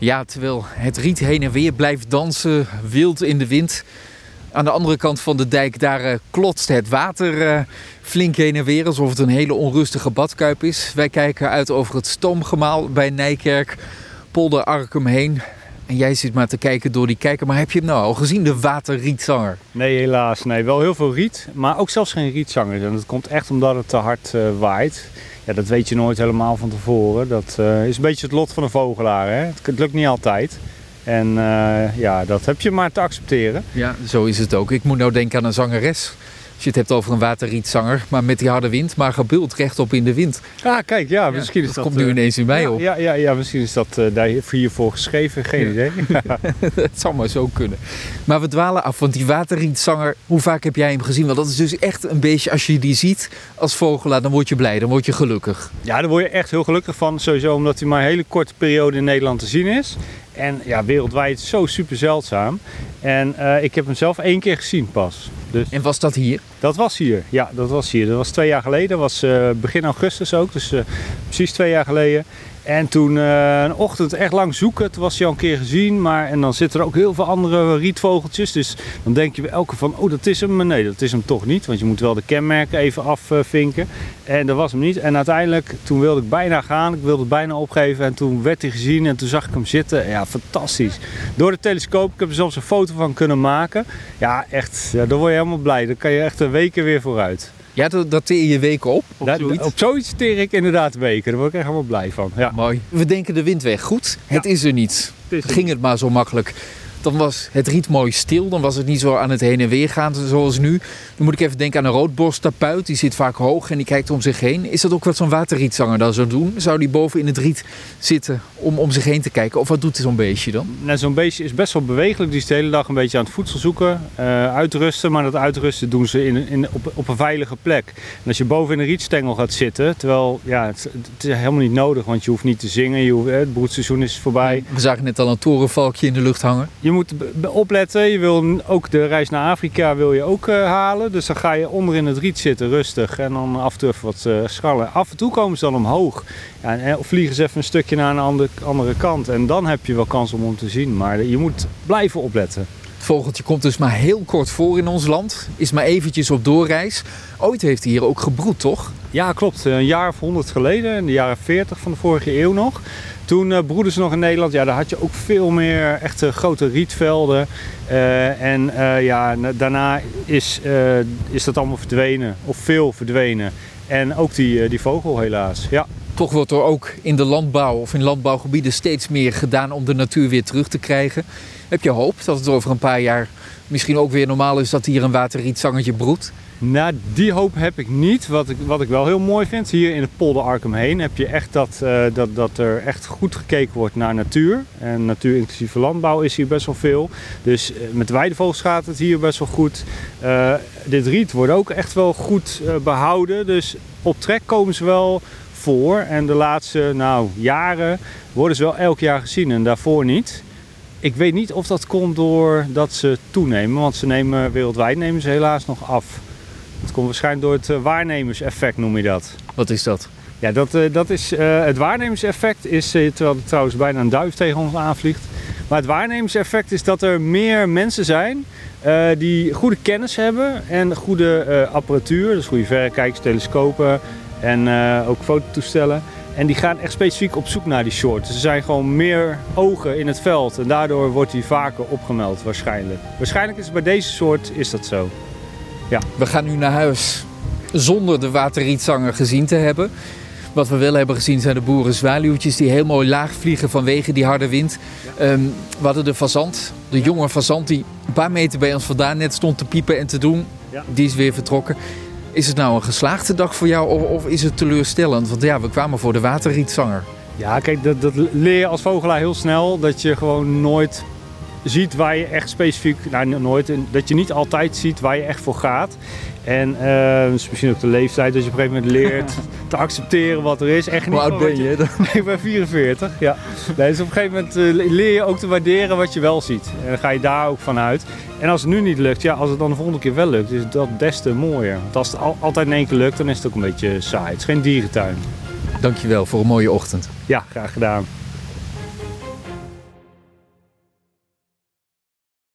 Ja, terwijl het riet heen en weer blijft dansen, wild in de wind. Aan de andere kant van de dijk, daar uh, klotst het water uh, flink heen en weer, alsof het een hele onrustige badkuip is. Wij kijken uit over het stoomgemaal bij Nijkerk, polder Arkum heen. En jij zit maar te kijken door die kijker. Maar heb je hem nou al gezien, de waterrietzanger? Nee, helaas. Nee, wel heel veel riet, maar ook zelfs geen rietzanger. En dat komt echt omdat het te hard uh, waait. Ja, dat weet je nooit helemaal van tevoren. Dat uh, is een beetje het lot van een vogelaar. Hè? Het, lukt niet altijd. En uh, ja, dat heb je maar te accepteren. Ja, zo is het ook. Ik moet nou denken aan een zangeres. Als je het hebt over een waterrietzanger, maar met die harde wind, maar gebuld rechtop in de wind. Ah, kijk, ja, ja misschien is dat. dat komt nu ineens in mij ja, op. Ja, ja, ja, misschien is dat uh, daar hiervoor geschreven, geen ja. idee. Het zou maar zo kunnen. Maar we dwalen af, want die waterrietzanger, hoe vaak heb jij hem gezien? Want dat is dus echt een beetje, als je die ziet als vogelaar, dan word je blij, dan word je gelukkig. Ja, daar word je echt heel gelukkig van. Sowieso omdat hij maar een hele korte periode in Nederland te zien is. En ja, wereldwijd zo super zeldzaam. En uh, ik heb hem zelf één keer gezien pas. Dus en was dat hier? Dat was hier, ja, dat was hier. Dat was twee jaar geleden. Dat was uh, begin augustus ook, dus uh, precies twee jaar geleden. En toen uh, een ochtend echt lang zoeken. Toen was hij al een keer gezien. Maar, en dan zitten er ook heel veel andere rietvogeltjes. Dus dan denk je bij elke van, oh dat is hem. Maar nee, dat is hem toch niet. Want je moet wel de kenmerken even afvinken. En dat was hem niet. En uiteindelijk, toen wilde ik bijna gaan. Ik wilde het bijna opgeven. En toen werd hij gezien. En toen zag ik hem zitten. Ja, fantastisch. Door de telescoop. Ik heb er zelfs een foto van kunnen maken. Ja, echt. Ja, dan word je helemaal blij. Dan kan je echt een weken weer vooruit. Ja, dat, dat teer je weken op? Op zoiets? op zoiets teer ik inderdaad weken. Daar word ik echt helemaal blij van. Ja. Mooi. We denken de wind weg. Goed, het ja. is er niet. Het is Ging het maar zo makkelijk. Dan was het riet mooi stil. Dan was het niet zo aan het heen en weer gaan zoals nu. Dan moet ik even denken aan een roodborsttapuit. Die zit vaak hoog en die kijkt om zich heen. Is dat ook wat zo'n waterrietzanger dan zou doen? Zou die boven in het riet zitten om om zich heen te kijken? Of wat doet zo'n beestje dan? Nou, zo'n beestje is best wel bewegelijk. Die is de hele dag een beetje aan het voedsel zoeken. Uh, uitrusten. Maar dat uitrusten doen ze in, in, op, op een veilige plek. En als je boven in een rietstengel gaat zitten. Terwijl, ja, het, het is helemaal niet nodig. Want je hoeft niet te zingen. Je hoeft, het broedseizoen is voorbij. We zagen net al een torenvalkje in de lucht hangen. Je moet opletten. Je wil ook de reis naar Afrika wil je ook uh, halen. Dus dan ga je onder in het riet zitten, rustig. En dan af en toe wat uh, scharrelen. Af en toe komen ze dan omhoog. Ja, en, of vliegen ze even een stukje naar een andere, andere kant. En dan heb je wel kans om hem te zien. Maar je moet blijven opletten. Het vogeltje komt dus maar heel kort voor in ons land. Is maar eventjes op doorreis. Ooit heeft hij hier ook gebroed, toch? Ja, klopt. Een jaar of honderd geleden, in de jaren 40 van de vorige eeuw nog. Toen uh, broedden ze nog in Nederland. Ja, daar had je ook veel meer echte grote rietvelden. Uh, en uh, ja, daarna is, is dat allemaal verdwenen. Of veel verdwenen. En ook die, die vogel helaas. Ja. Toch wordt er ook in de landbouw of in landbouwgebieden steeds meer gedaan om de natuur weer terug te krijgen. Heb je hoop dat het over een paar jaar misschien ook weer normaal is dat hier een waterrietzangetje broedt? Nou, die hoop heb ik niet. Wat ik, wat ik wel heel mooi vind, hier in het polder Arkham heen heb je echt dat, uh, dat, dat er echt goed gekeken wordt naar natuur. En natuur inclusieve landbouw is hier best wel veel. Dus uh, met weidevogels gaat het hier best wel goed. Uh, dit riet wordt ook echt wel goed behouden. Dus op trek komen ze wel voor. En de laatste nou, jaren worden ze wel elk jaar gezien en daarvoor niet. Ik weet niet of dat komt doordat ze toenemen, want ze nemen wereldwijd nemen ze helaas nog af. Dat komt waarschijnlijk door het waarnemerseffect, noem je dat. Wat is dat? Ja, dat, uh, dat is, uh, het waarnemerseffect is, terwijl er trouwens bijna een duif tegen ons aanvliegt. Maar het waarnemerseffect is dat er meer mensen zijn die goede kennis hebben en goede apparatuur. Dus goede verrekijkers, telescopen en ook fototoestellen. En die gaan echt specifiek op zoek naar die short. Dus er zijn gewoon meer ogen in het veld en daardoor wordt die vaker opgemeld waarschijnlijk. Waarschijnlijk is het bij deze soort is dat zo. Ja. We gaan nu naar huis zonder de waterrietzanger gezien te hebben. Wat we wel hebben gezien zijn de boerenzwaluwtjes die heel mooi laag vliegen vanwege die harde wind. Ja. Um, we hadden de fazant, de ja. jonge fazant die een paar meter bij ons vandaan net stond te piepen en te doen. Ja. Die is weer vertrokken. Is het nou een geslaagde dag voor jou of, of is het teleurstellend? Want ja, we kwamen voor de waterrietzanger. Ja, kijk, dat, dat leer je als vogelaar heel snel. Dat je gewoon nooit ziet waar je echt specifiek, nou nooit, dat je niet altijd ziet waar je echt voor gaat. En uh, dus misschien ook de leeftijd, dat je op een gegeven moment leert te accepteren wat er is. Echt niet Hoe oud ben je? je... ik ben 44, ja. Nee, dus op een gegeven moment uh, leer je ook te waarderen wat je wel ziet. En dan ga je daar ook vanuit. En als het nu niet lukt, ja, als het dan de volgende keer wel lukt, is dat des te mooier. Want als het al, altijd in één keer lukt, dan is het ook een beetje saai. Het is geen dierentuin. Dankjewel voor een mooie ochtend. Ja, graag gedaan.